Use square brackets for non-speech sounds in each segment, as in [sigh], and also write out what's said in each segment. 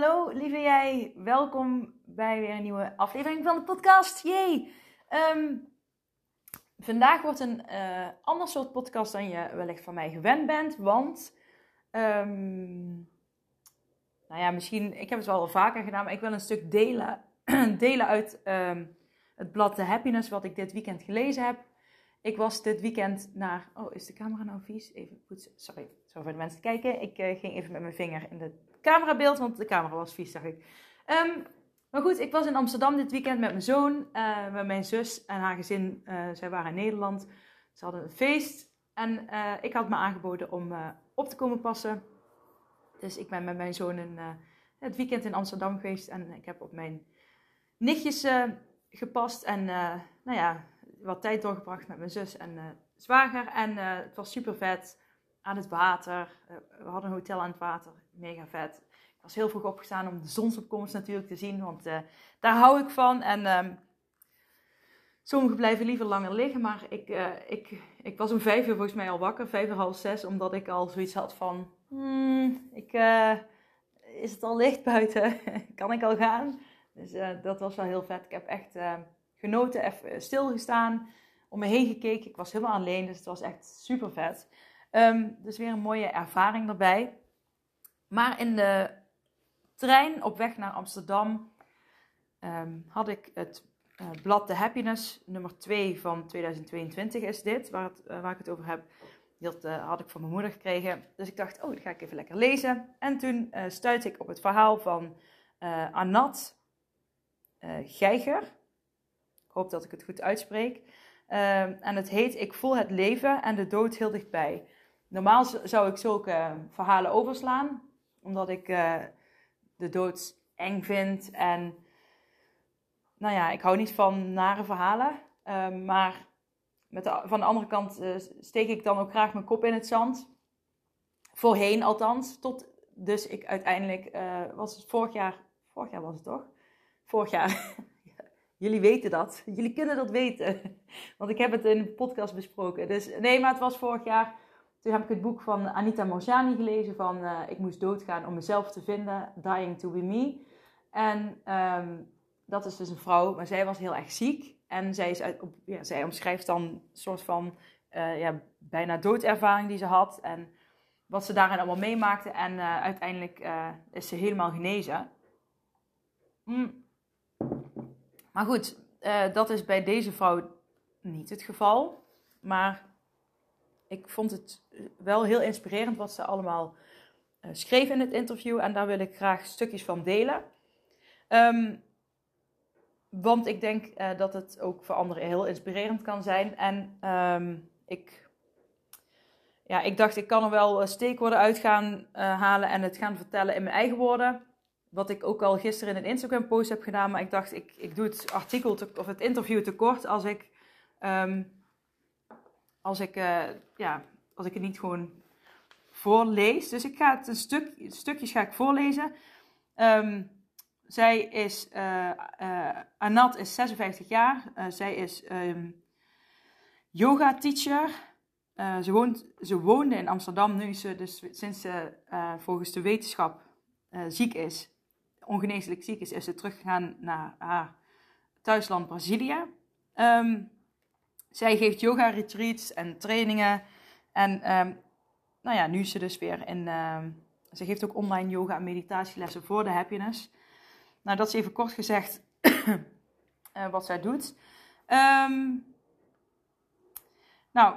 Hallo lieve jij, welkom bij weer een nieuwe aflevering van de podcast. Yay! Um, vandaag wordt een uh, ander soort podcast dan je wellicht van mij gewend bent, want um, nou ja, misschien, ik heb het wel al vaker gedaan, maar ik wil een stuk delen, [clears throat] delen uit um, het blad The Happiness wat ik dit weekend gelezen heb. Ik was dit weekend naar. Oh, is de camera nou vies? Even poetsen. Sorry, sorry voor de mensen kijken. Ik uh, ging even met mijn vinger in het camerabeeld, want de camera was vies, zag ik. Um, maar goed, ik was in Amsterdam dit weekend met mijn zoon, uh, met mijn zus en haar gezin. Uh, zij waren in Nederland. Ze hadden een feest. En ik had me aangeboden om op te komen passen. Dus ik ben met mijn zoon in, het weekend in Amsterdam geweest. En ik heb op mijn nichtjes gepast. En nou ja, wat tijd doorgebracht met mijn zus en uh, zwager. En uh, het was super vet. Aan het water. Uh, we hadden een hotel aan het water. Mega vet. Ik was heel vroeg opgestaan om de zonsopkomst natuurlijk te zien. Want daar hou ik van. En um, sommigen blijven liever langer liggen. Maar ik, ik, ik was om vijf uur volgens mij al wakker. Vijf uur half zes. Omdat ik al zoiets had van... Hmm, ik, is het al licht buiten? [laughs] kan ik al gaan? Dus dat was wel heel vet. Ik heb echt genoten, even stilgestaan, om me heen gekeken. Ik was helemaal alleen, dus het was echt super vet. Um, dus weer een mooie ervaring erbij. Maar in de trein op weg naar Amsterdam um, had ik het uh, blad The Happiness, nummer 2 van 2022 is dit, waar, het, uh, waar ik het over heb. Dat had ik van mijn moeder gekregen. Dus ik dacht, oh, dat ga ik even lekker lezen. En toen stuitte ik op het verhaal van Anat Geiger hoop dat ik het goed uitspreek. Ehm, en het heet Ik voel het leven en de dood heel dichtbij. Normaal zou ik zulke verhalen overslaan, omdat ik uh, de dood eng vind. En nou ja, ik hou niet van nare verhalen. Uh, maar met van de andere kant uh, steek ik dan ook graag mijn kop in het zand. Voorheen althans. Tot dus ik uiteindelijk, eh, was het vorig jaar, vorig jaar was het toch? Vorig jaar [laughs] Jullie weten dat. Jullie kunnen dat weten. [laughs] Want ik heb het in een podcast besproken. Dus nee, maar het was vorig jaar. Toen heb ik het boek van Anita Morjani gelezen van uh, Ik moest doodgaan om mezelf te vinden. Dying to be me. En um, dat is dus een vrouw, maar zij was heel erg ziek. En zij, is ja, zij omschrijft dan een soort van uh, ja, bijna doodervaring die ze had. En wat ze daarin allemaal meemaakte. En uh, uiteindelijk is ze helemaal genezen. Mm. Maar goed, uh, dat is bij deze vrouw niet het geval. Maar ik vond het wel heel inspirerend wat ze allemaal uh, schreef in het interview. En daar wil ik graag stukjes van delen. Um, want ik denk uh, dat het ook voor anderen heel inspirerend kan zijn. En um, ik, ja, ik dacht, ik kan er wel steekwoorden uit gaan halen en het gaan vertellen in mijn eigen woorden. Wat ik ook al gisteren in een Instagram post heb gedaan. Maar ik dacht, ik, ik doe het artikel of het interview te kort als ik, um, als, ik, uh, ja, als ik het niet gewoon voorlees. Dus ik ga het een stuk, stukjes ga ik voorlezen. Um, zij is, uh, Anat is 56 jaar. zij is um, yoga teacher. ze, woont, ze woonde in Amsterdam. Nu is ze dus sinds ze volgens de wetenschap ziek is, ongeneeslijk ziek is, is ze teruggegaan naar haar thuisland Brazilië. Um, zij geeft yoga retreats en trainingen. En um, nou ja, nu is ze dus weer in. Um, ze geeft ook online yoga en meditatielessen voor de happiness. Nou, dat is even kort gezegd uh, [clears throat] wat zij doet. nou,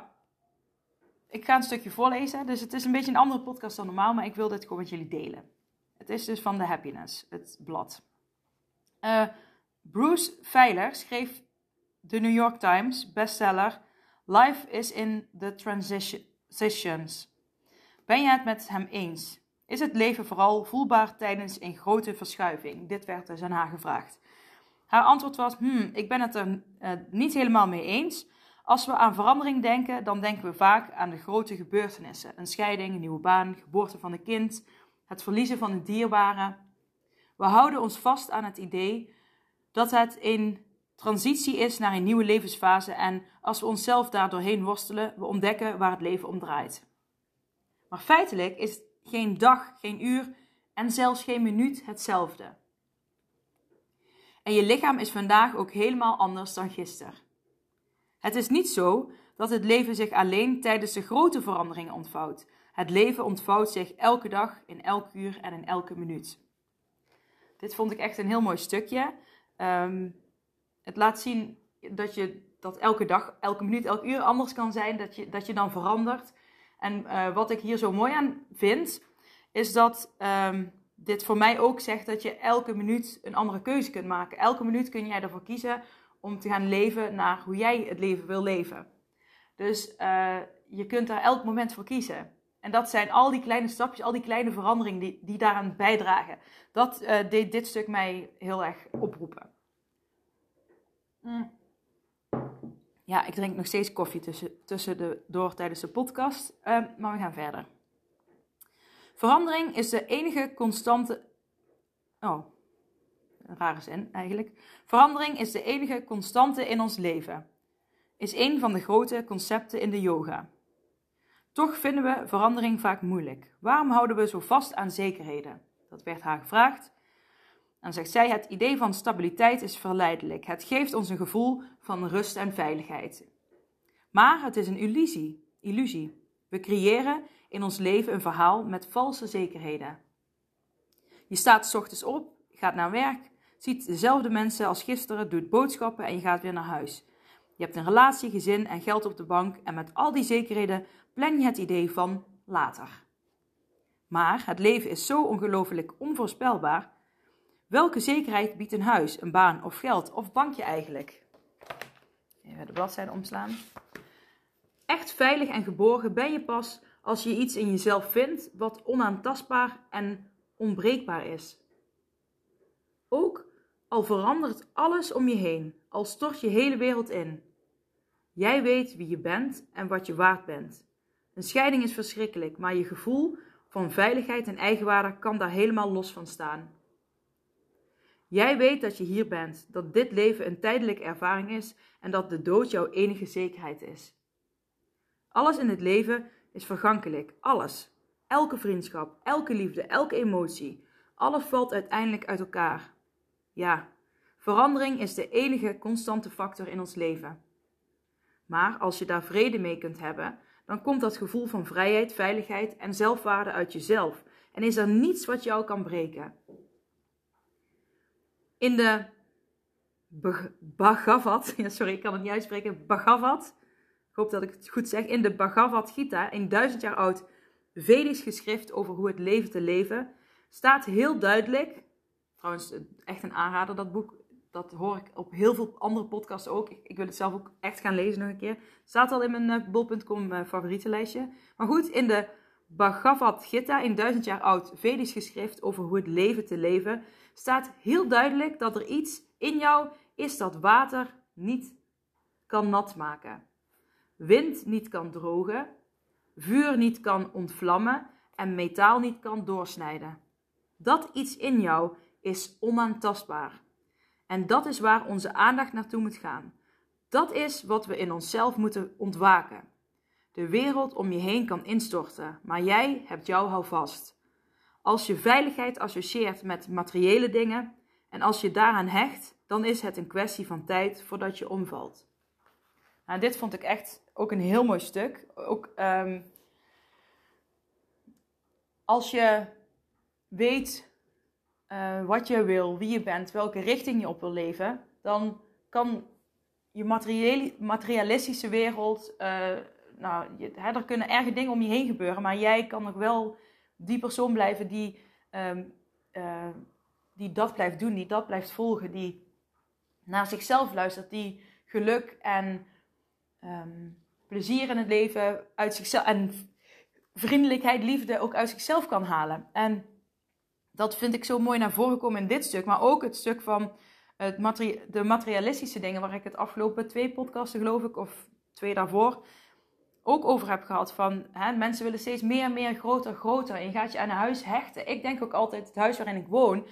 ik ga een stukje voorlezen. Dus het is een beetje een andere podcast dan normaal, maar ik wil dit gewoon met jullie delen. Het is dus van The Happiness, het blad. Uh, Bruce Feiler schreef de New York Times bestseller Life is in the transitions. Ben je het met hem eens? Is het leven vooral voelbaar tijdens een grote verschuiving? Dit werd dus aan haar gevraagd. Haar antwoord was: hmm, ik ben het er uh, niet helemaal mee eens. Als we aan verandering denken, dan denken we vaak aan de grote gebeurtenissen: een scheiding, een nieuwe baan, geboorte van een kind, het verliezen van een dierbare. We houden ons vast aan het idee dat het een transitie is naar een nieuwe levensfase en als we onszelf daar doorheen worstelen, we ontdekken waar het leven om draait. Maar feitelijk is geen dag, geen uur en zelfs geen minuut hetzelfde. En je lichaam is vandaag ook helemaal anders dan gisteren. Het is niet zo dat het leven zich alleen tijdens de grote veranderingen ontvouwt. Het leven ontvouwt zich elke dag, in elk uur en in elke minuut. Dit vond ik echt een heel mooi stukje. Um, het laat zien dat je dat elke dag, elke minuut, elk uur anders kan zijn, dat je, dat je dan verandert. En uh, wat ik hier zo mooi aan vind, is dat um, dit voor mij ook zegt dat je elke minuut een andere keuze kunt maken. Elke minuut kun jij ervoor kiezen om te gaan leven naar hoe jij het leven wil leven. Dus uh, je kunt daar elk moment voor kiezen. En dat zijn al die kleine stapjes, al die kleine veranderingen die, die daaraan bijdragen. Dat uh, deed dit stuk mij heel erg oproepen. Ja, ik drink nog steeds koffie tussen, tussen de, door tijdens de podcast, uh, maar we gaan verder. Verandering is de enige constante. Oh, rare zin eigenlijk. Verandering is de enige constante in ons leven. Is een van de grote concepten in de yoga. Toch vinden we verandering vaak moeilijk. Waarom houden we zo vast aan zekerheden? Dat werd haar gevraagd. En zegt zij: Het idee van stabiliteit is verleidelijk. Het geeft ons een gevoel van rust en veiligheid. Maar het is een illusie. illusie. We creëren in ons leven een verhaal met valse zekerheden. Je staat s ochtends op, gaat naar werk, ziet dezelfde mensen als gisteren, doet boodschappen en je gaat weer naar huis. Je hebt een relatie, gezin en geld op de bank en met al die zekerheden plan je het idee van later. Maar het leven is zo ongelooflijk onvoorspelbaar. Welke zekerheid biedt een huis, een baan of geld of bankje eigenlijk? Even de bladzijde omslaan. Echt veilig en geborgen ben je pas als je iets in jezelf vindt wat onaantastbaar en onbreekbaar is. Ook al verandert alles om je heen, al stort je hele wereld in. Jij weet wie je bent en wat je waard bent. Een scheiding is verschrikkelijk, maar je gevoel van veiligheid en eigenwaarde kan daar helemaal los van staan. Jij weet dat je hier bent, dat dit leven een tijdelijke ervaring is en dat de dood jouw enige zekerheid is. Alles in het leven is vergankelijk. Alles. Elke vriendschap, elke liefde, elke emotie. Alles valt uiteindelijk uit elkaar. Ja, verandering is de enige constante factor in ons leven. Maar als je daar vrede mee kunt hebben, dan komt dat gevoel van vrijheid, veiligheid en zelfwaarde uit jezelf. En is er niets wat jou kan breken. In de Bhagavad, [laughs] sorry, ik kan het niet uitspreken, Bhagavad, hoop dat ik het goed zeg, in de Bhagavad Gita, een duizend jaar oud Vedisch geschrift over hoe het leven te leven, staat heel duidelijk, trouwens echt een aanrader dat boek, dat hoor ik op heel veel andere podcasts ook. Ik, wil het zelf ook echt gaan lezen nog een keer. Staat al in mijn uh, bol.com uh, favorietenlijstje. Maar goed, in de Bhagavad Gita, een duizend jaar oud Vedisch geschrift over hoe het leven te leven, staat heel duidelijk dat er iets in jou is dat water niet kan nat maken wind niet kan drogen, vuur niet kan ontvlammen en metaal niet kan doorsnijden. Dat iets in jou is onaantastbaar. En dat is waar onze aandacht naartoe moet gaan. Dat is wat we in onszelf moeten ontwaken. De wereld om je heen kan instorten, maar jij hebt jou houvast. Als je veiligheid associeert met materiële dingen en als je daaraan hecht, dan is het een kwestie van tijd voordat je omvalt. Nou, dit vond ik echt ook een heel mooi stuk. Ook um, als je weet uh, wat je wil, wie je bent, welke richting je op wil leven, dan kan je materialistische wereld, uh, nou, hè, er kunnen erge dingen om je heen gebeuren, maar jij kan nog wel die persoon blijven die, um, uh, die dat blijft doen, die dat blijft volgen, die naar zichzelf luistert, die geluk en um, plezier in het leven uit zichzelf en vriendelijkheid, liefde ook uit zichzelf kan halen. En dat vind ik zo mooi naar voren komen in dit stuk, maar ook het stuk van het de materialistische dingen, waar ik het afgelopen twee podcasten, geloof ik, of twee daarvoor, ook over heb gehad. Van hè, mensen willen steeds meer, meer, groter, groter. En je gaat je aan een huis hechten. Ik denk ook altijd, het huis waarin ik woon,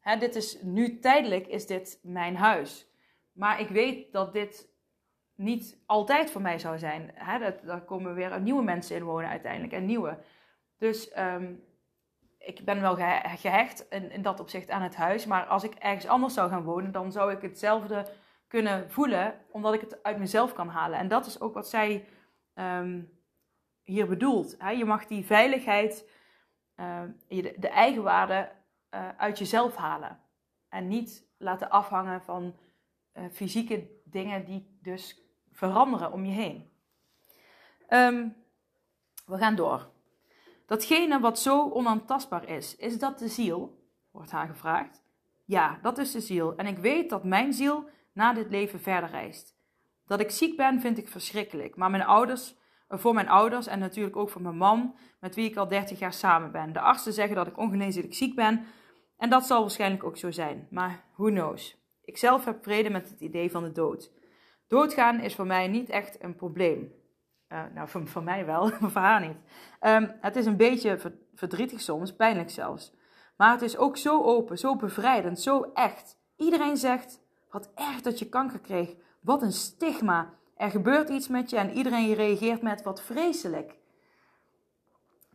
hè, dit is nu tijdelijk, is dit mijn huis. Maar ik weet dat dit niet altijd voor mij zou zijn. Hè, daar komen weer nieuwe mensen in wonen uiteindelijk. En nieuwe. Dus ehm, ik ben wel gehecht in, in dat opzicht aan het huis. Maar als ik ergens anders zou gaan wonen, dan zou ik hetzelfde kunnen voelen. Omdat ik het uit mezelf kan halen. En dat is ook wat zij um, hier bedoelt. Hè? Je mag die veiligheid, uh, de, de eigenwaarde uh, uit jezelf halen. En niet laten afhangen van uh, fysieke dingen die dus veranderen om je heen. Um, we gaan door. Datgene wat zo onaantastbaar is, is dat de ziel? Wordt haar gevraagd. Ja, dat is de ziel. En ik weet dat mijn ziel na dit leven verder reist. Dat ik ziek ben vind ik verschrikkelijk. Maar mijn ouders, eh, voor mijn ouders en natuurlijk ook voor mijn man, met wie ik al 30 jaar samen ben. De artsen zeggen dat ik ongeneeslijk ziek ben. En dat zal waarschijnlijk ook zo zijn. Maar who knows? Ik zelf heb vrede met het idee van de dood. Doodgaan is voor mij niet echt een probleem. Uh, nou, voor, mij wel, [laughs] voor haar niet. Um, het is een beetje verdrietig soms, pijnlijk zelfs. Maar het is ook zo open, zo bevrijdend, zo echt. Iedereen zegt, wat erg dat je kanker kreeg. Wat een stigma. Er gebeurt iets met je en iedereen reageert met wat vreselijk.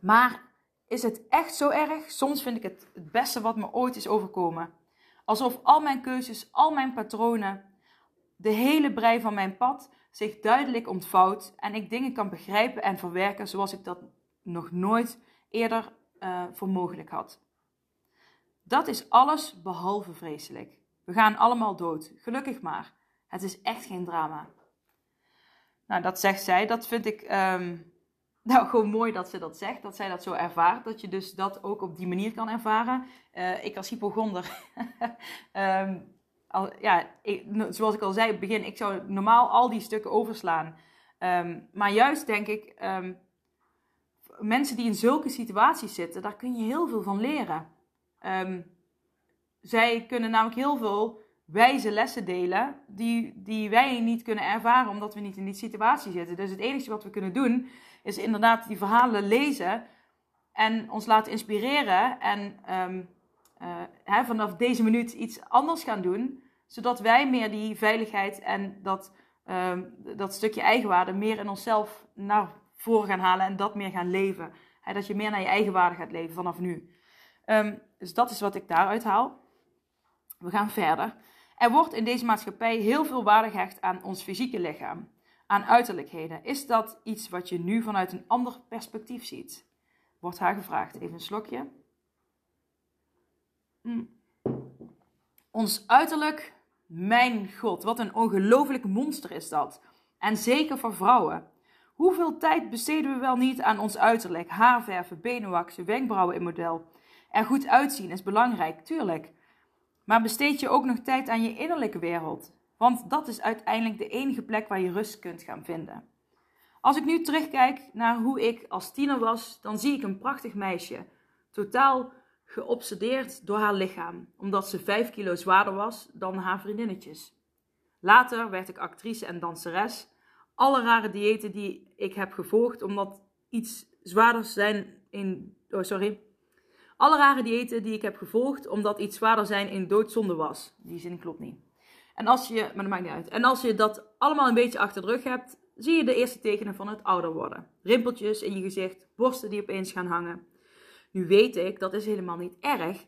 Maar is het echt zo erg? Soms vind ik het het beste wat me ooit is overkomen. Alsof al mijn keuzes, al mijn patronen, de hele brei van mijn pad zich duidelijk ontvouwt en ik dingen kan begrijpen en verwerken zoals ik dat nog nooit eerder uh, voor mogelijk had. Dat is alles behalve vreselijk. We gaan allemaal dood, gelukkig maar. Het is echt geen drama. Nou, dat zegt zij. Dat vind ik um, [laughs] nou gewoon mooi dat ze dat zegt. Dat zij dat zo ervaart. Dat je dus dat ook op die manier kan ervaren. Uh, ik als hypochonder. um, [laughs] al, ja, zoals ik al zei op het begin. Ik zou normaal al die stukken overslaan. Um, maar juist denk ik. mensen die in zulke situaties zitten. Daar kun je heel veel van leren. zij kunnen namelijk heel veel wijze lessen delen die, die wij niet kunnen ervaren omdat we niet in die situatie zitten. Dus het enige wat we kunnen doen is inderdaad die verhalen lezen en ons laten inspireren en uh, hè, vanaf deze minuut iets anders gaan doen, zodat wij meer die veiligheid en dat, um, dat stukje eigenwaarde meer in onszelf naar voren gaan halen en dat meer gaan leven. Hè, dat je meer naar je eigenwaarde gaat leven vanaf nu. Um, dus dat is wat ik daaruit haal. We gaan verder. Er wordt in deze maatschappij heel veel waarde gehecht aan ons fysieke lichaam, aan uiterlijkheden. Is dat iets wat je nu vanuit een ander perspectief ziet? Wordt haar gevraagd. Even een slokje. Mm. Ons uiterlijk, mijn god, wat een ongelooflijk monster is dat. En zeker voor vrouwen. Hoeveel tijd besteden we wel niet aan ons uiterlijk? Haarverven, benen waksen, wenkbrauwen in model. Er goed uitzien is belangrijk, tuurlijk. Maar besteed je ook nog tijd aan je innerlijke wereld. Want dat is uiteindelijk de enige plek waar je rust kunt gaan vinden. Als ik nu terugkijk naar hoe ik als tiener was, dan zie ik een prachtig meisje. Totaal geobsedeerd door haar lichaam, omdat ze 5 kilo zwaarder was dan haar vriendinnetjes. Later werd ik actrice en danseres. Alle rare diëten die ik heb gevolgd, omdat iets zwaarder zijn in. Oh, sorry. Alle rare diëten die ik heb gevolgd, omdat iets zwaarder zijn in doodzonde was. Die zin klopt niet. En als je, maar dat maakt niet uit. En als je dat allemaal een beetje achter de rug hebt, zie je de eerste tekenen van het ouder worden. Rimpeltjes in je gezicht, borsten die opeens gaan hangen. Nu weet ik, dat is helemaal niet erg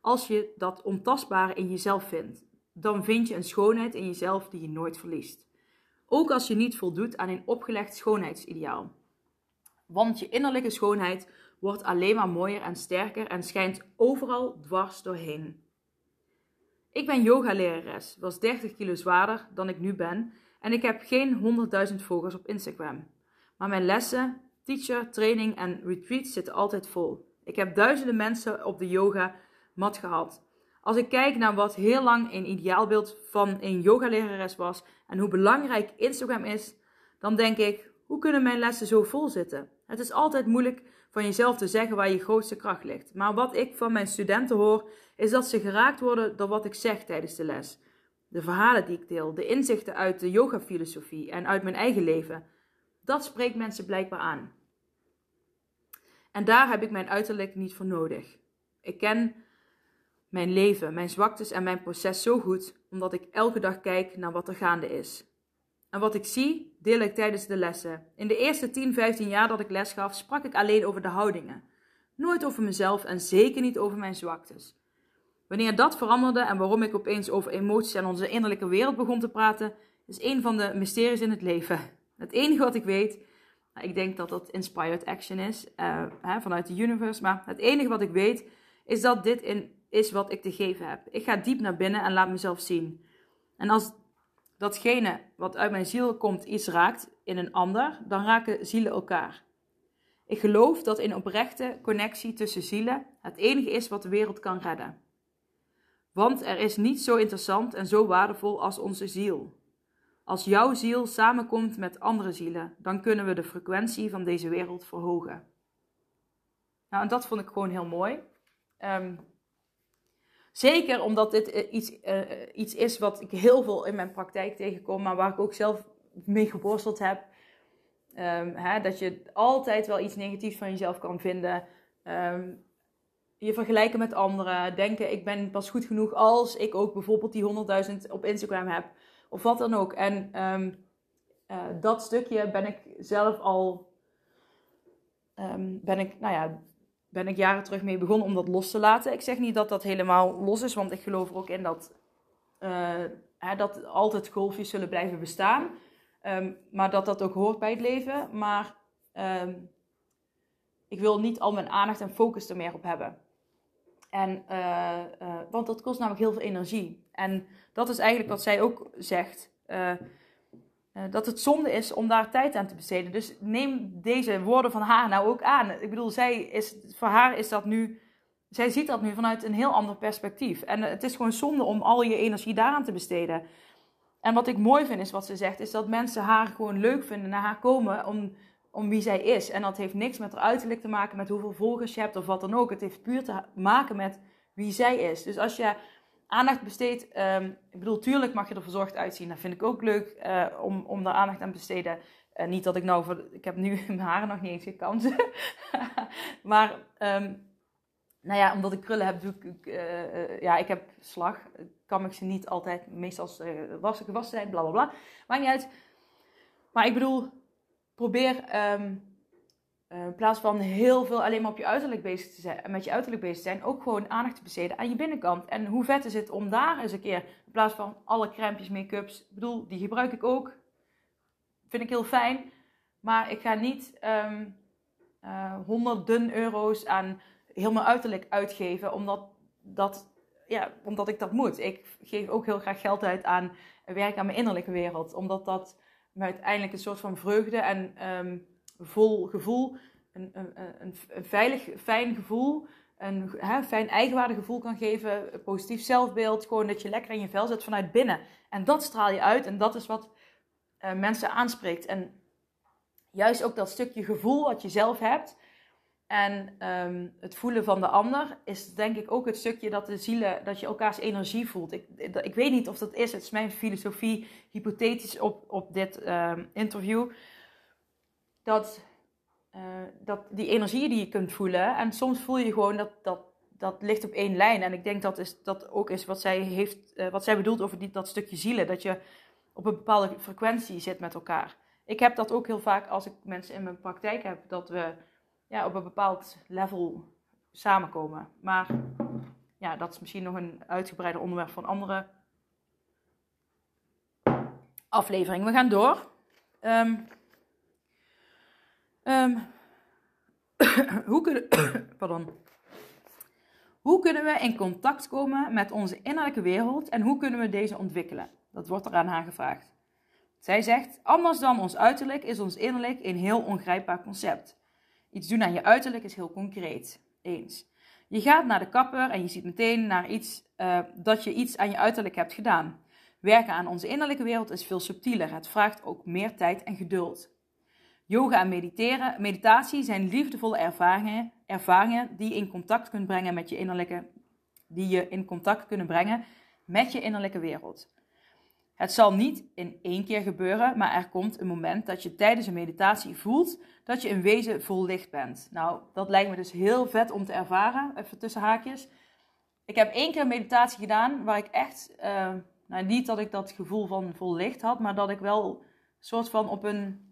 als je dat ontastbare in jezelf vindt. Dan vind je een schoonheid in jezelf die je nooit verliest. Ook als je niet voldoet aan een opgelegd schoonheidsideaal. Want je innerlijke schoonheid wordt alleen maar mooier en sterker en schijnt overal dwars doorheen. Ik ben yogalerares, was 30 kilo zwaarder dan ik nu ben en ik heb geen 100.000 volgers op Instagram. Maar mijn lessen, teacher, training en retreats zitten altijd vol. Ik heb duizenden mensen op de yoga mat gehad. Als ik kijk naar wat heel lang een ideaalbeeld van een yogalerares was en hoe belangrijk Instagram is, dan denk ik, Hoe kunnen mijn lessen zo vol zitten? Het is altijd moeilijk van jezelf te zeggen waar je grootste kracht ligt. Maar wat ik van mijn studenten hoor, is dat ze geraakt worden door wat ik zeg tijdens de les. De verhalen die ik deel, de inzichten uit de yoga-filosofie en uit mijn eigen leven. Dat spreekt mensen blijkbaar aan. En daar heb ik mijn uiterlijk niet voor nodig. Ik ken mijn leven, mijn zwaktes en mijn proces zo goed, omdat ik elke dag kijk naar wat er gaande is. En wat ik zie, deel ik tijdens de lessen. In de eerste 10, 15 jaar dat ik les gaf, sprak ik alleen over de houdingen. Nooit over mezelf en zeker niet over mijn zwaktes. Wanneer dat veranderde en waarom ik opeens over emoties en onze innerlijke wereld begon te praten, is een van de mysteries in het leven. Het enige wat ik weet, ik denk dat dat inspired action is uh, hè, vanuit de universe, maar het enige wat ik weet is dat dit in, is wat ik te geven heb. Ik ga diep naar binnen en laat mezelf zien. En als datgene wat uit mijn ziel komt iets raakt in een ander, dan raken zielen elkaar. Ik geloof dat in oprechte connectie tussen zielen het enige is wat de wereld kan redden. Want er is niets zo interessant en zo waardevol als onze ziel. Als jouw ziel samenkomt met andere zielen, dan kunnen we de frequentie van deze wereld verhogen. Nou, en dat vond ik gewoon heel mooi. Um, Zeker omdat dit eh, iets, uh, iets is wat ik heel veel in mijn praktijk tegenkom, maar waar ik ook zelf mee geborsteld heb. Um, hè, dat je altijd wel iets negatiefs van jezelf kan vinden. Um, je vergelijken met anderen. Denken, ik ben pas goed genoeg als ik ook bijvoorbeeld die 100.000 op Instagram heb. Of wat dan ook. En um, uh, dat stukje ben ik zelf al... ben ik, nou ja, ben ik jaren terug mee begonnen om dat los te laten. Ik zeg niet dat dat helemaal los is, want ik geloof er ook in dat, uh, hè, dat altijd golfjes zullen blijven bestaan. Um, maar dat dat ook hoort bij het leven. Maar um, ik wil niet al mijn aandacht en focus er meer op hebben. En, uh, want dat kost namelijk heel veel energie. En dat is eigenlijk wat zij ook zegt. Eh, dat het zonde is om daar tijd aan te besteden. Dus neem deze woorden van haar nou ook aan. Ik bedoel, zij is, voor haar is dat nu. Zij ziet dat nu vanuit een heel ander perspectief. En het is gewoon zonde om al je energie daaraan te besteden. En wat ik mooi vind is wat ze zegt, is dat mensen haar gewoon leuk vinden, naar haar komen om, om wie zij is. En dat heeft niks met haar uiterlijk te maken, met hoeveel volgers je hebt of wat dan ook. Het heeft puur te maken met wie zij is. Dus als je aandacht besteedt. Um, ik bedoel, tuurlijk mag je er verzorgd uitzien. Dat vind ik ook leuk uh, om, om daar aandacht aan te besteden. Uh, niet dat ik nou, voor, ik heb nu [laughs] mijn haren nog niet eens gekamd. [laughs] maar, um, nou ja, omdat ik krullen heb, doe ik, uh, ja, ik heb slag. Kam ik ze niet altijd, meestal was, gewassen zijn, bla bla bla. Maakt niet uit. Maar ik bedoel, probeer um, uh, in plaats van heel veel alleen maar op je uiterlijk bezig te zijn, met je uiterlijk bezig te zijn, ook gewoon aandacht te besteden aan je binnenkant. En hoe vet is het om daar eens een keer, in plaats van alle crèmpjes, make-ups, ik bedoel, die gebruik ik ook. Vind ik heel fijn. Maar ik ga niet um, uh, honderden euro's aan heel mijn uiterlijk uitgeven, omdat, dat, ja, omdat ik dat moet. Ik geef ook heel graag geld uit aan werk aan mijn innerlijke wereld, omdat dat me uiteindelijk een soort van vreugde en um, vol gevoel, een, een, een, veilig, fijn gevoel, een hè, fijn eigenwaardegevoel kan geven, een positief zelfbeeld, gewoon dat je lekker in je vel zit vanuit binnen. En dat straal je uit en dat is wat uh, mensen aanspreekt. En juist ook dat stukje gevoel wat je zelf hebt en um, het voelen van de ander is denk ik ook het stukje dat de zielen, dat je elkaars energie voelt. Ik, ik weet niet of dat is, het is mijn filosofie, hypothetisch op, op dit um, interview dat, uh, dat die energie die je kunt voelen. En soms voel je gewoon dat dat, dat ligt op één lijn. En ik denk dat is, dat ook is wat zij, heeft, uh, wat zij bedoelt over dat stukje zielen. Dat je op een bepaalde frequentie zit met elkaar. Ik heb dat ook heel vaak als ik mensen in mijn praktijk heb. Dat we ja, op een bepaald level samenkomen. Maar ja, dat is misschien nog een uitgebreider onderwerp van andere aflevering. We gaan door. Um, Um, [coughs] hoe, kunnen, [coughs] pardon. hoe kunnen we in contact komen met onze innerlijke wereld en hoe kunnen we deze ontwikkelen? Dat wordt er aan haar gevraagd. Zij zegt: Anders dan ons uiterlijk is ons innerlijk een heel ongrijpbaar concept. Iets doen aan je uiterlijk is heel concreet. Eens. Je gaat naar de kapper en je ziet meteen naar iets, uh, dat je iets aan je uiterlijk hebt gedaan. Werken aan onze innerlijke wereld is veel subtieler. Het vraagt ook meer tijd en geduld. Yoga en mediteren, meditatie zijn liefdevolle ervaringen, ervaringen die, in contact kunt brengen met je innerlijke, die je in contact kunnen brengen met je innerlijke wereld. Het zal niet in één keer gebeuren, maar er komt een moment dat je tijdens een meditatie voelt dat je in wezen vol licht bent. Nou, dat lijkt me dus heel vet om te ervaren, even tussen haakjes. Ik heb één keer een meditatie gedaan waar ik echt, uh, nou niet dat ik dat gevoel van vol licht had, maar dat ik wel soort van op een,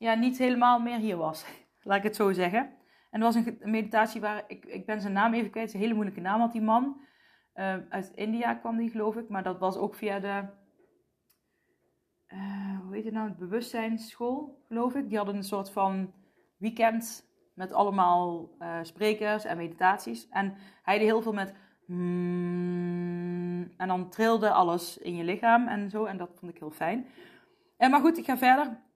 ja, niet helemaal meer hier was. [laughs] Laat ik het zo zeggen. En er was een meditatie waar, ik, ik ben zijn naam even kwijt, een hele moeilijke naam had die man. Uh, uit India kwam die, geloof ik. Maar dat was ook via de. Uh, hoe heet het nou? Het bewustzijnsschool, geloof ik. Die hadden een soort van weekend met allemaal uh, sprekers en meditaties. En hij deed heel veel met. Mm, en dan trilde alles in je lichaam en zo. En dat vond ik heel fijn. En maar goed, ik ga verder.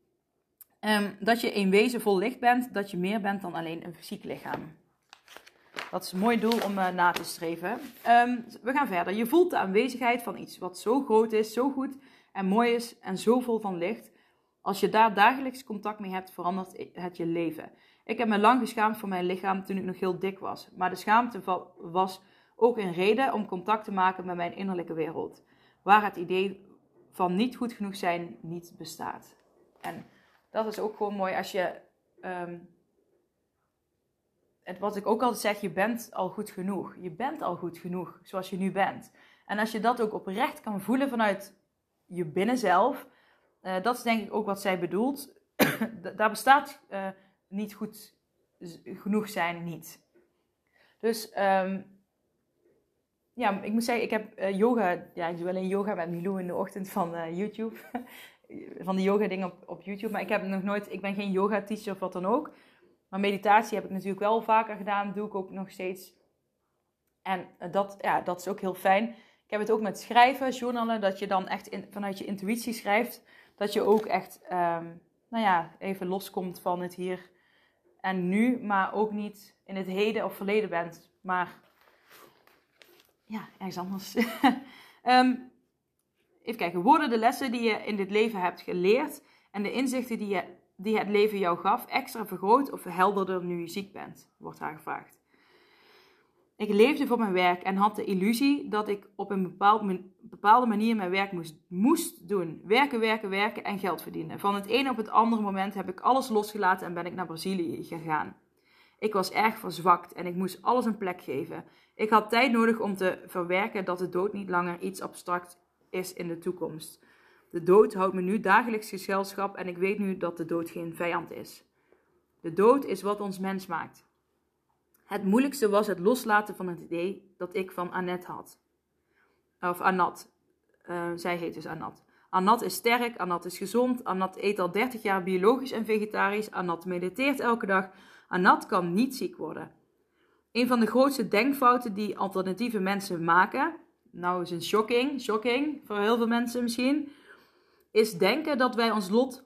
Um, dat je in wezen vol licht bent, dat je meer bent dan alleen een fysiek lichaam. Dat is een mooi doel om uh, na te streven. Um, we gaan verder. Je voelt de aanwezigheid van iets wat zo groot is, zo goed en mooi is en zo vol van licht. Als je daar dagelijks contact mee hebt, verandert het je leven. Ik heb me lang geschaamd voor mijn lichaam toen ik nog heel dik was. Maar de schaamte was ook een reden om contact te maken met mijn innerlijke wereld. Waar het idee van niet goed genoeg zijn niet bestaat. En dat is ook gewoon mooi als je um, het, wat ik ook altijd zeg, je bent al goed genoeg. Je bent al goed genoeg zoals je nu bent. En als je dat ook oprecht kan voelen vanuit je binnenzelf, uh, dat is denk ik ook wat zij bedoelt. [clears throat] Daar bestaat uh, niet goed genoeg zijn niet. Dus um, ja, ik moet zeggen, ik heb uh, yoga, ja, ik doe alleen yoga met Milou in de ochtend van YouTube. [laughs] van de yoga dingen op, op YouTube. Maar ik heb nog nooit, ik ben geen yoga teacher of wat dan ook. Maar meditatie heb ik natuurlijk wel vaker gedaan, doe ik ook nog steeds. En eh, dat, ja, dat is ook heel fijn. Ik heb het ook met schrijven, journalen, dat je dan echt vanuit je intuïtie schrijft. Dat je ook echt, um, nou ja, even loskomt van het hier en nu, maar ook niet in het heden of verleden bent. Maar ja, ergens anders. um, [laughs] even kijken, worden de lessen die je in dit leven hebt geleerd en de inzichten die je die het leven jou gaf extra vergroot of verhelderder nu je ziek bent? Wordt haar gevraagd. Ik leefde voor mijn werk en had de illusie dat ik op een bepaald, bepaalde manier mijn werk moest, moest doen. Werken, werken, werken en geld verdienen. Van het ene op het andere moment heb ik alles losgelaten en ben ik naar Brazilië gegaan. Ik was erg verzwakt en ik moest alles een plek geven. Ik had tijd nodig om te verwerken dat de dood niet langer iets abstract is in de toekomst. De dood houdt me nu dagelijks gezelschap en ik weet nu dat de dood geen vijand is. De dood is wat ons mens maakt. Het moeilijkste was het loslaten van het idee dat ik van Annette had. Of Anat. Uh, zij heet dus Anat. Anat is sterk, Anat is gezond, Anat eet al 30 jaar biologisch en vegetarisch, Anat mediteert elke dag, Anat kan niet ziek worden. Een van de grootste denkfouten die alternatieve mensen maken, nou is een shocking, shocking voor heel veel mensen misschien, is denken dat wij ons lot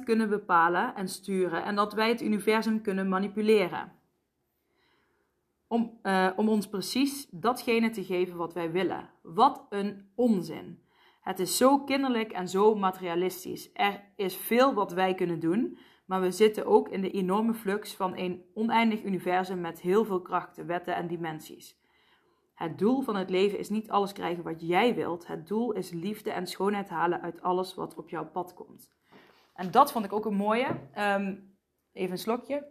100% kunnen bepalen en sturen en dat wij het universum kunnen manipuleren. Om, uh, om ons precies datgene te geven wat wij willen. Wat een onzin. Het is zo kinderlijk en zo materialistisch. Er is veel wat wij kunnen doen, maar we zitten ook in de enorme flux van een oneindig universum met heel veel krachten, wetten en dimensies. Het doel van het leven is niet alles krijgen wat jij wilt. Het doel is liefde en schoonheid halen uit alles wat op jouw pad komt. En dat vond ik ook een mooie. Um, even een slokje.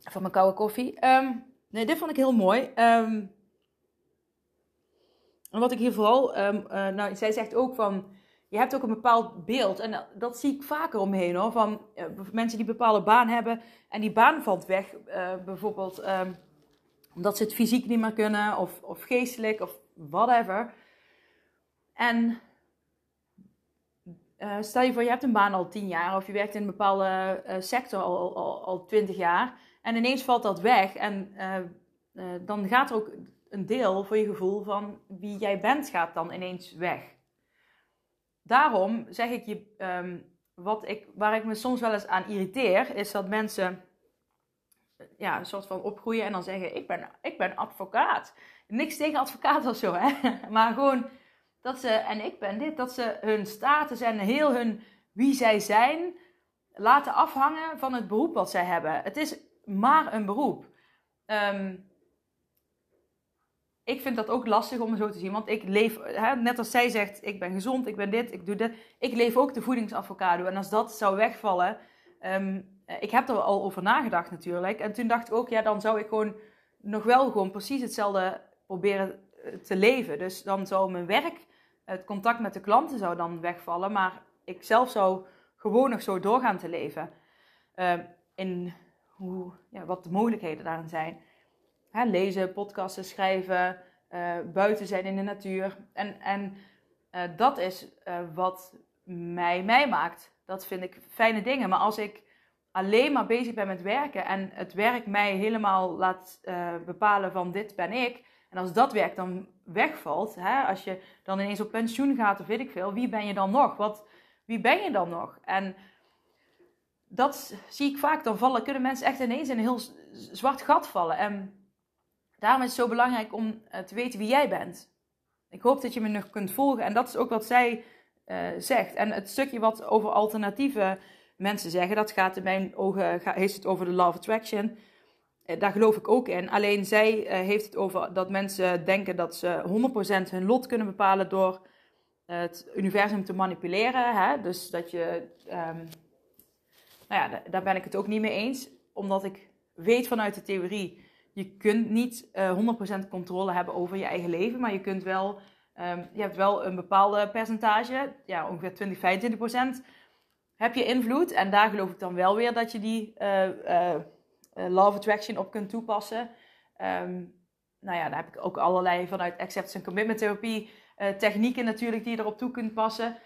Van mijn koude koffie. Um, nee, dit vond ik heel mooi. Um, en wat ik hier vooral. Uh, nou, zij zegt ook van je hebt ook een bepaald beeld. En dat zie ik vaker omheen hoor. Van uh, mensen die een bepaalde baan hebben. En die baan valt weg. Uh, bijvoorbeeld um, omdat ze het fysiek niet meer kunnen. Of, of geestelijk. Of whatever. En stel je voor je hebt een baan al tien jaar. Of je werkt in een bepaalde sector al, al, al twintig jaar. En ineens valt dat weg. En dan gaat er ook een deel voor je gevoel van wie jij bent gaat dan ineens weg daarom zeg ik je, um, wat ik, waar ik me soms wel eens aan irriteer, is dat mensen ja, een soort van opgroeien en dan zeggen: Ik ben, ik ben advocaat. Niks tegen advocaat of zo, hè? [laughs] maar gewoon dat ze, en ik ben dit, dat ze hun status en heel hun wie zij zijn laten afhangen van het beroep wat zij hebben. Het is maar een beroep. Ehm, ik vind dat ook lastig om zo te zien, want ik leef, hè, net als zij zegt, ik ben gezond, ik ben dit, ik doe dit. Ik leef ook de voedingsavocado. En als dat zou wegvallen, um, ik heb er al over nagedacht natuurlijk. En toen dacht ik ook, ja, dan zou ik gewoon nog wel gewoon precies hetzelfde proberen eh, te leven. Dus dan zou mijn werk, het contact met de klanten zou dan wegvallen, maar ik zelf zou gewoon nog zo doorgaan te leven. Uh, in hoe, ja, wat de mogelijkheden daarin zijn. Hè, lezen, podcasten, schrijven, uh, buiten zijn in de natuur. En, en uh, dat is wat mij mij maakt. Dat vind ik fijne dingen. Maar als ik alleen maar bezig ben met werken en het werk mij helemaal laat bepalen van dit ben ik. En als dat werk dan wegvalt, hè, als je dan ineens op pensioen gaat of weet ik veel, wie ben je dan nog? Wat, wie ben je dan nog? En dat zie ik vaak. Dan vallen, kunnen mensen echt ineens in een heel zwart gat vallen. En daarom is het zo belangrijk om eh, te weten wie jij bent. Ik hoop dat je me nog kunt volgen. En dat is ook wat zij uh, zegt. En het stukje wat over alternatieve mensen zeggen, dat gaat in mijn ogen, heeft het over de Law of Attraction. Uh, daar geloof ik ook in. Alleen zij heeft het over dat mensen denken dat ze 100% hun lot kunnen bepalen door het universum te manipuleren. Hè? Dus dat je. Um, nou ja, daar ben ik het ook niet mee eens. Omdat ik weet vanuit de theorie. Je kunt niet uh, eh, 100% controle hebben over je eigen leven. Maar je kunt wel. Um, je hebt wel een bepaalde percentage. Ja, ongeveer 20, 25% Heb je invloed. En daar geloof ik dan wel weer dat je die uh, Law of Attraction op kunt toepassen. Um, nou ja, daar heb ik ook allerlei vanuit Acceptance en Commitment Therapie technieken natuurlijk die je erop toe kunt passen.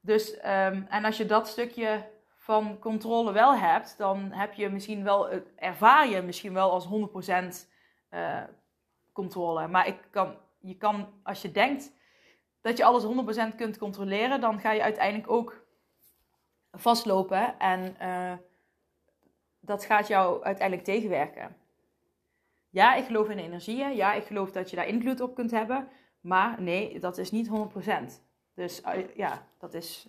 Dus, um, en als je dat stukje van controle wel hebt, dan heb je misschien wel, ervaar je misschien wel als 100% uh, eh, controle. Maar ik kan, je kan, als je denkt dat je alles 100% kunt controleren, dan ga je uiteindelijk ook vastlopen en uh, dat gaat jou uiteindelijk tegenwerken. Ja, ik geloof in energieën. Ja, ik geloof dat je daar invloed op kunt hebben. Maar nee, dat is niet 100%. Dus ja, dat is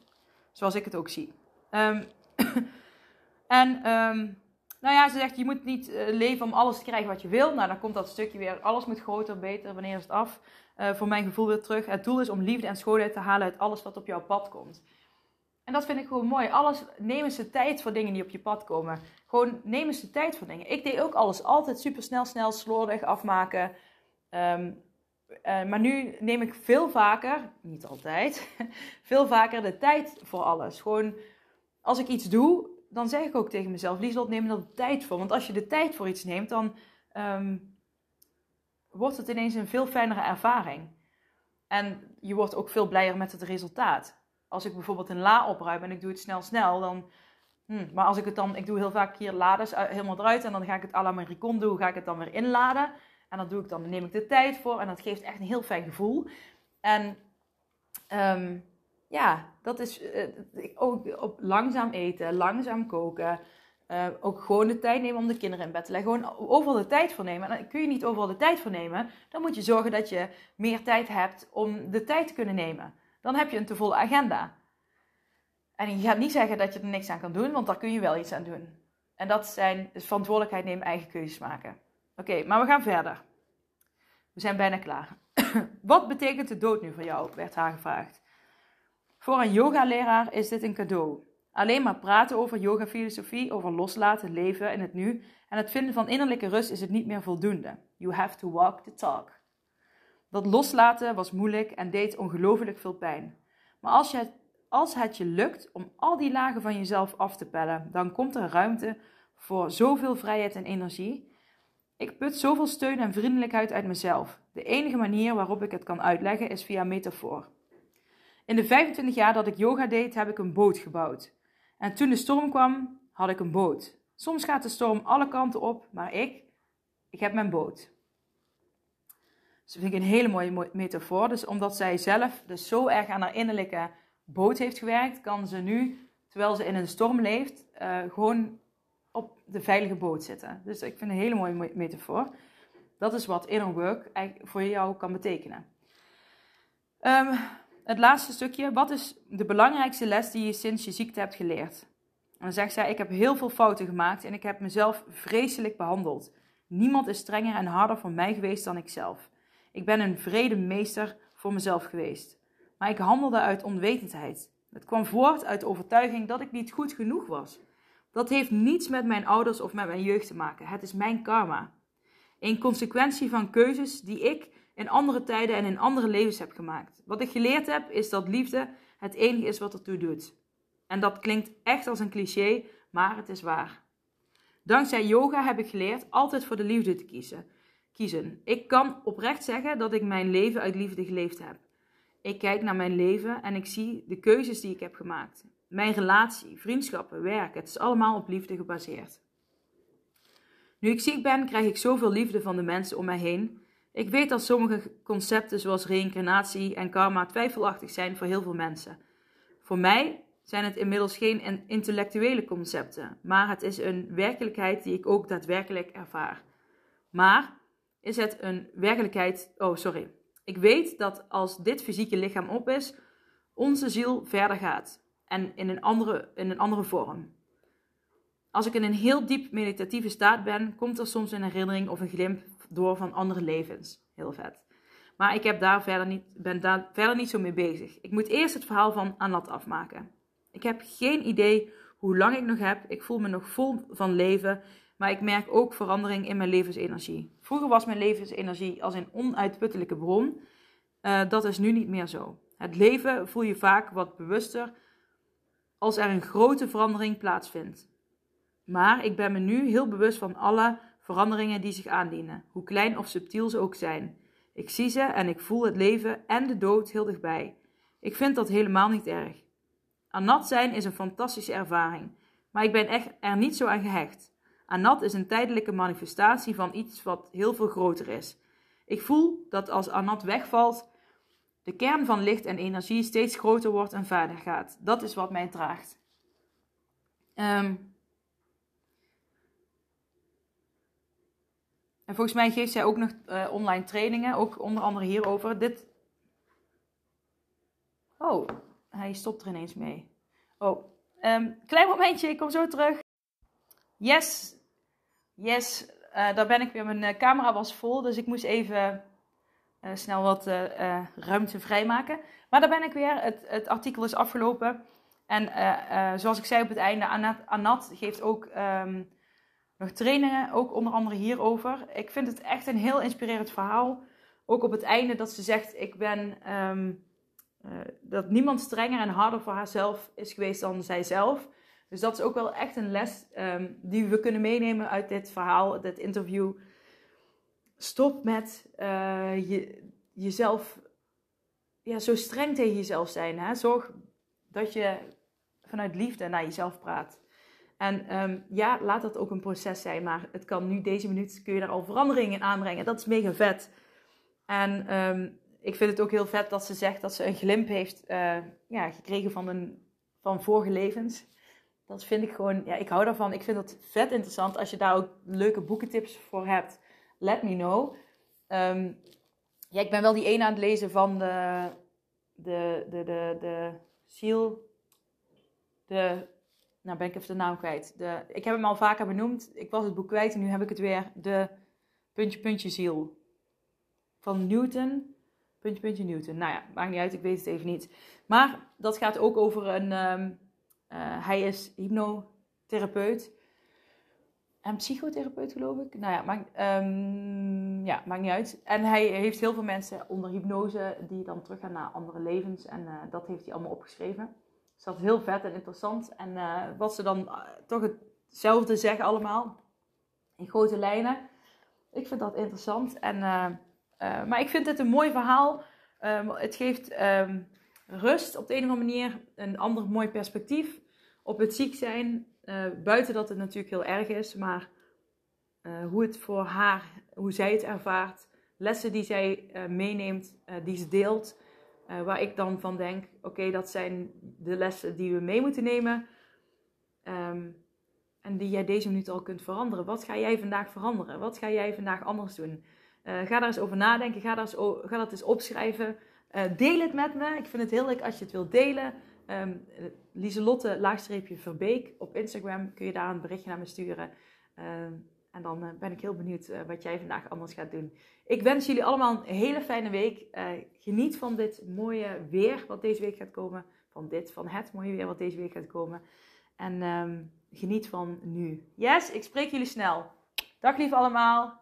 zoals ik het ook zie. Um, [laughs] en um, nou ja, ze zegt, je moet niet uh, leven om alles te krijgen wat je wil. Nou, dan komt dat stukje weer, alles moet groter, beter, wanneer is het af? Uh, voor mijn gevoel weer terug. Het doel is om liefde en schoonheid te halen uit alles wat op jouw pad komt. En dat vind ik gewoon mooi. Alles, neem eens de tijd voor dingen die op je pad komen. Gewoon neem eens de tijd voor dingen. Ik deed ook alles altijd super snel, snel, slordig afmaken. Um, uh, maar nu neem ik veel vaker, niet altijd, [laughs] veel vaker de tijd voor alles. Gewoon als ik iets doe, dan zeg ik ook tegen mezelf: Lieslot, neem er tijd voor. Want als je de tijd voor iets neemt, dan um, wordt het ineens een veel fijnere ervaring. En je wordt ook veel blijer met het resultaat. Als ik bijvoorbeeld een la opruim en ik doe het snel, snel, dan. Hmm, maar als ik het dan, ik doe heel vaak hier laders helemaal eruit en dan ga ik het à la Maricon doen, ga ik het dan weer inladen. En dat doe ik dan, dan neem ik de tijd voor en dat geeft echt een heel fijn gevoel. En um, ja, dat is uh, ook op langzaam eten, langzaam koken. Uh, ook gewoon de tijd nemen om de kinderen in bed te leggen. Gewoon overal de tijd voor nemen. En kun je niet overal de tijd voor nemen. Dan moet je zorgen dat je meer tijd hebt om de tijd te kunnen nemen. Dan heb je een te volle agenda. En je gaat niet zeggen dat je er niks aan kan doen, want daar kun je wel iets aan doen. En dat zijn verantwoordelijkheid nemen, eigen keuzes maken. Oké, maar we gaan verder. We zijn bijna klaar. [coughs] Wat betekent de dood nu voor jou? werd haar gevraagd. Voor een yogaleraar is dit een cadeau. Alleen maar praten over yoga-filosofie, over loslaten, leven in het nu en het vinden van innerlijke rust is het niet meer voldoende. You have to walk the talk. Dat loslaten was moeilijk en deed ongelooflijk veel pijn. Maar als, je, als het je lukt om al die lagen van jezelf af te pellen, dan komt er ruimte voor zoveel vrijheid en energie ik put zoveel steun en vriendelijkheid uit mezelf. De enige manier waarop ik het kan uitleggen is via metafoor. In de 25 jaar dat ik yoga deed, heb ik een boot gebouwd. En toen de storm kwam, had ik een boot. Soms gaat de storm alle kanten op, maar ik, ik heb mijn boot. Dus dat vind ik een hele mooie metafoor. Dus omdat zij zelf dus zo erg aan haar innerlijke boot heeft gewerkt, kan ze nu, terwijl ze in een storm leeft, uh, gewoon op de veilige boot zitten. Dus ik vind een hele mooie metafoor. Dat is wat inner work voor jou kan betekenen. Ehm, het laatste stukje. Wat is de belangrijkste les die je sinds je ziekte hebt geleerd? En dan zegt zij: Ik heb heel veel fouten gemaakt en ik heb mezelf vreselijk behandeld. Niemand is strenger en harder voor mij geweest dan ikzelf. Ik ben een vrede meester voor mezelf geweest. Maar ik handelde uit onwetendheid. Het kwam voort uit de overtuiging dat ik niet goed genoeg was. Dat heeft niets met mijn ouders of met mijn jeugd te maken. Het is mijn karma. Een consequentie van keuzes die ik in andere tijden en in andere levens heb gemaakt. Wat ik geleerd heb, is dat liefde het enige is wat ertoe doet. En dat klinkt echt als een cliché, maar het is waar. Dankzij yoga heb ik geleerd altijd voor de liefde te kiezen. kiezen. Ik kan oprecht zeggen dat ik mijn leven uit liefde geleefd heb. Ik kijk naar mijn leven en ik zie de keuzes die ik heb gemaakt. Mijn relatie, vriendschappen, werk, het is allemaal op liefde gebaseerd. Nu ik ziek ben, krijg ik zoveel liefde van de mensen om mij heen. Ik weet dat sommige concepten zoals reïncarnatie en karma twijfelachtig zijn voor heel veel mensen. Voor mij zijn het inmiddels geen intellectuele concepten, maar het is een werkelijkheid die ik ook daadwerkelijk ervaar. Maar is het een werkelijkheid? Oh, sorry. Ik weet dat als dit fysieke lichaam op is, onze ziel verder gaat en in een andere, in een andere vorm. Als ik in een heel diep meditatieve staat ben, komt er soms een herinnering of een glimp door van andere levens. Heel vet. Maar ik heb daar verder niet, ben daar verder niet zo mee bezig. Ik moet eerst het verhaal van Anat afmaken. Ik heb geen idee hoe lang ik nog heb. Ik voel me nog vol van leven. Maar ik merk ook verandering in mijn levensenergie. Vroeger was mijn levensenergie als een onuitputtelijke bron. Uh, dat is nu niet meer zo. Het leven voel je vaak wat bewuster als er een grote verandering plaatsvindt. Maar ik ben me nu heel bewust van alle veranderingen die zich aandienen, hoe klein of subtiel ze ook zijn. Ik zie ze en ik voel het leven en de dood heel dichtbij. Ik vind dat helemaal niet erg. Anat zijn is een fantastische ervaring, maar ik ben echt er niet zo aan gehecht. Anat is een tijdelijke manifestatie van iets wat heel veel groter is. Ik voel dat als Anat wegvalt, de kern van licht en energie steeds groter wordt en verder gaat. Dat is wat mij draagt. Um, en volgens mij geeft zij ook nog uh, online trainingen, ook onder andere hierover. Dit. Oh, hij stopt er ineens mee. Oh, um, klein momentje, ik kom zo terug. Yes, yes, uh, daar ben ik weer. Mijn uh, camera was vol, dus ik moest even snel wat ruimte vrijmaken. Maar daar ben ik weer. Het, het artikel is afgelopen. En zoals ik zei op het einde, Anat, geeft ook um, nog trainingen, ook onder andere hierover. Ik vind het echt een heel inspirerend verhaal. Ook op het einde dat ze zegt: Ik ben. Um, uh, dat niemand strenger en harder voor haarzelf is geweest dan zijzelf. Dus dat is ook wel echt een les um, die we kunnen meenemen uit dit verhaal, dit interview. Stop met je, jezelf ja, zo streng tegen jezelf zijn. Hè? Zorg dat je vanuit liefde naar jezelf praat. En um, ja, laat dat ook een proces zijn. Maar het kan nu, deze minuut, kun je daar al veranderingen in aanbrengen. Dat is mega vet. En um, ik vind het ook heel vet dat ze zegt dat ze een glimp heeft uh, ja, gekregen van, een, van vorige levens. Dat vind ik gewoon, ja, ik hou daarvan. Ik vind dat vet interessant. Als je daar ook leuke boekentips voor hebt, let me know. Um, ja, ik ben wel die ene aan het lezen van de, de, de, de, de ziel. De, nou ben ik even de naam kwijt. De, ik heb hem al vaker benoemd. Ik was het boek kwijt en nu heb ik het weer. De puntje, puntje ziel. Van Newton. Puntje, puntje Newton. Nou ja, maakt niet uit, ik weet het even niet. Maar dat gaat ook over een. Um, uh, hij is hypnotherapeut. En psychotherapeut, geloof ik. Nou ja maakt, um, ja, maakt niet uit. En hij heeft heel veel mensen onder hypnose die dan teruggaan naar andere levens. En uh, dat heeft hij allemaal opgeschreven. Dus dat is heel vet en interessant. En uh, wat ze dan toch hetzelfde zeggen allemaal. In grote lijnen. Ik vind dat interessant. En uh, maar ik vind het een mooi verhaal. Um, het geeft um, rust op de een of andere manier, een ander mooi perspectief op het ziek zijn. Buiten dat het natuurlijk heel erg is, maar hoe het voor haar, hoe zij het ervaart, lessen die zij meeneemt, die ze deelt, waar ik dan van denk: oké, dat zijn de lessen die we mee moeten nemen. Um, en die jij deze minuut al kunt veranderen. Wat ga jij vandaag veranderen? Wat ga jij vandaag anders doen? Uh, ga daar eens over nadenken. Ga, daar eens, ga dat eens opschrijven. deel het met me. Ik vind het heel leuk als je het wilt delen. Um, Lieselotte, laagstreepje Verbeek. Op Instagram kun je daar een berichtje naar me sturen. Ehm, en dan uh, ben ik heel benieuwd wat jij vandaag anders gaat doen. Ik wens jullie allemaal een hele fijne week. Geniet van dit mooie weer wat deze week gaat komen. Van dit, van het mooie weer wat deze week gaat komen. En um, geniet van nu. Yes, ik spreek jullie snel. Dag lief allemaal.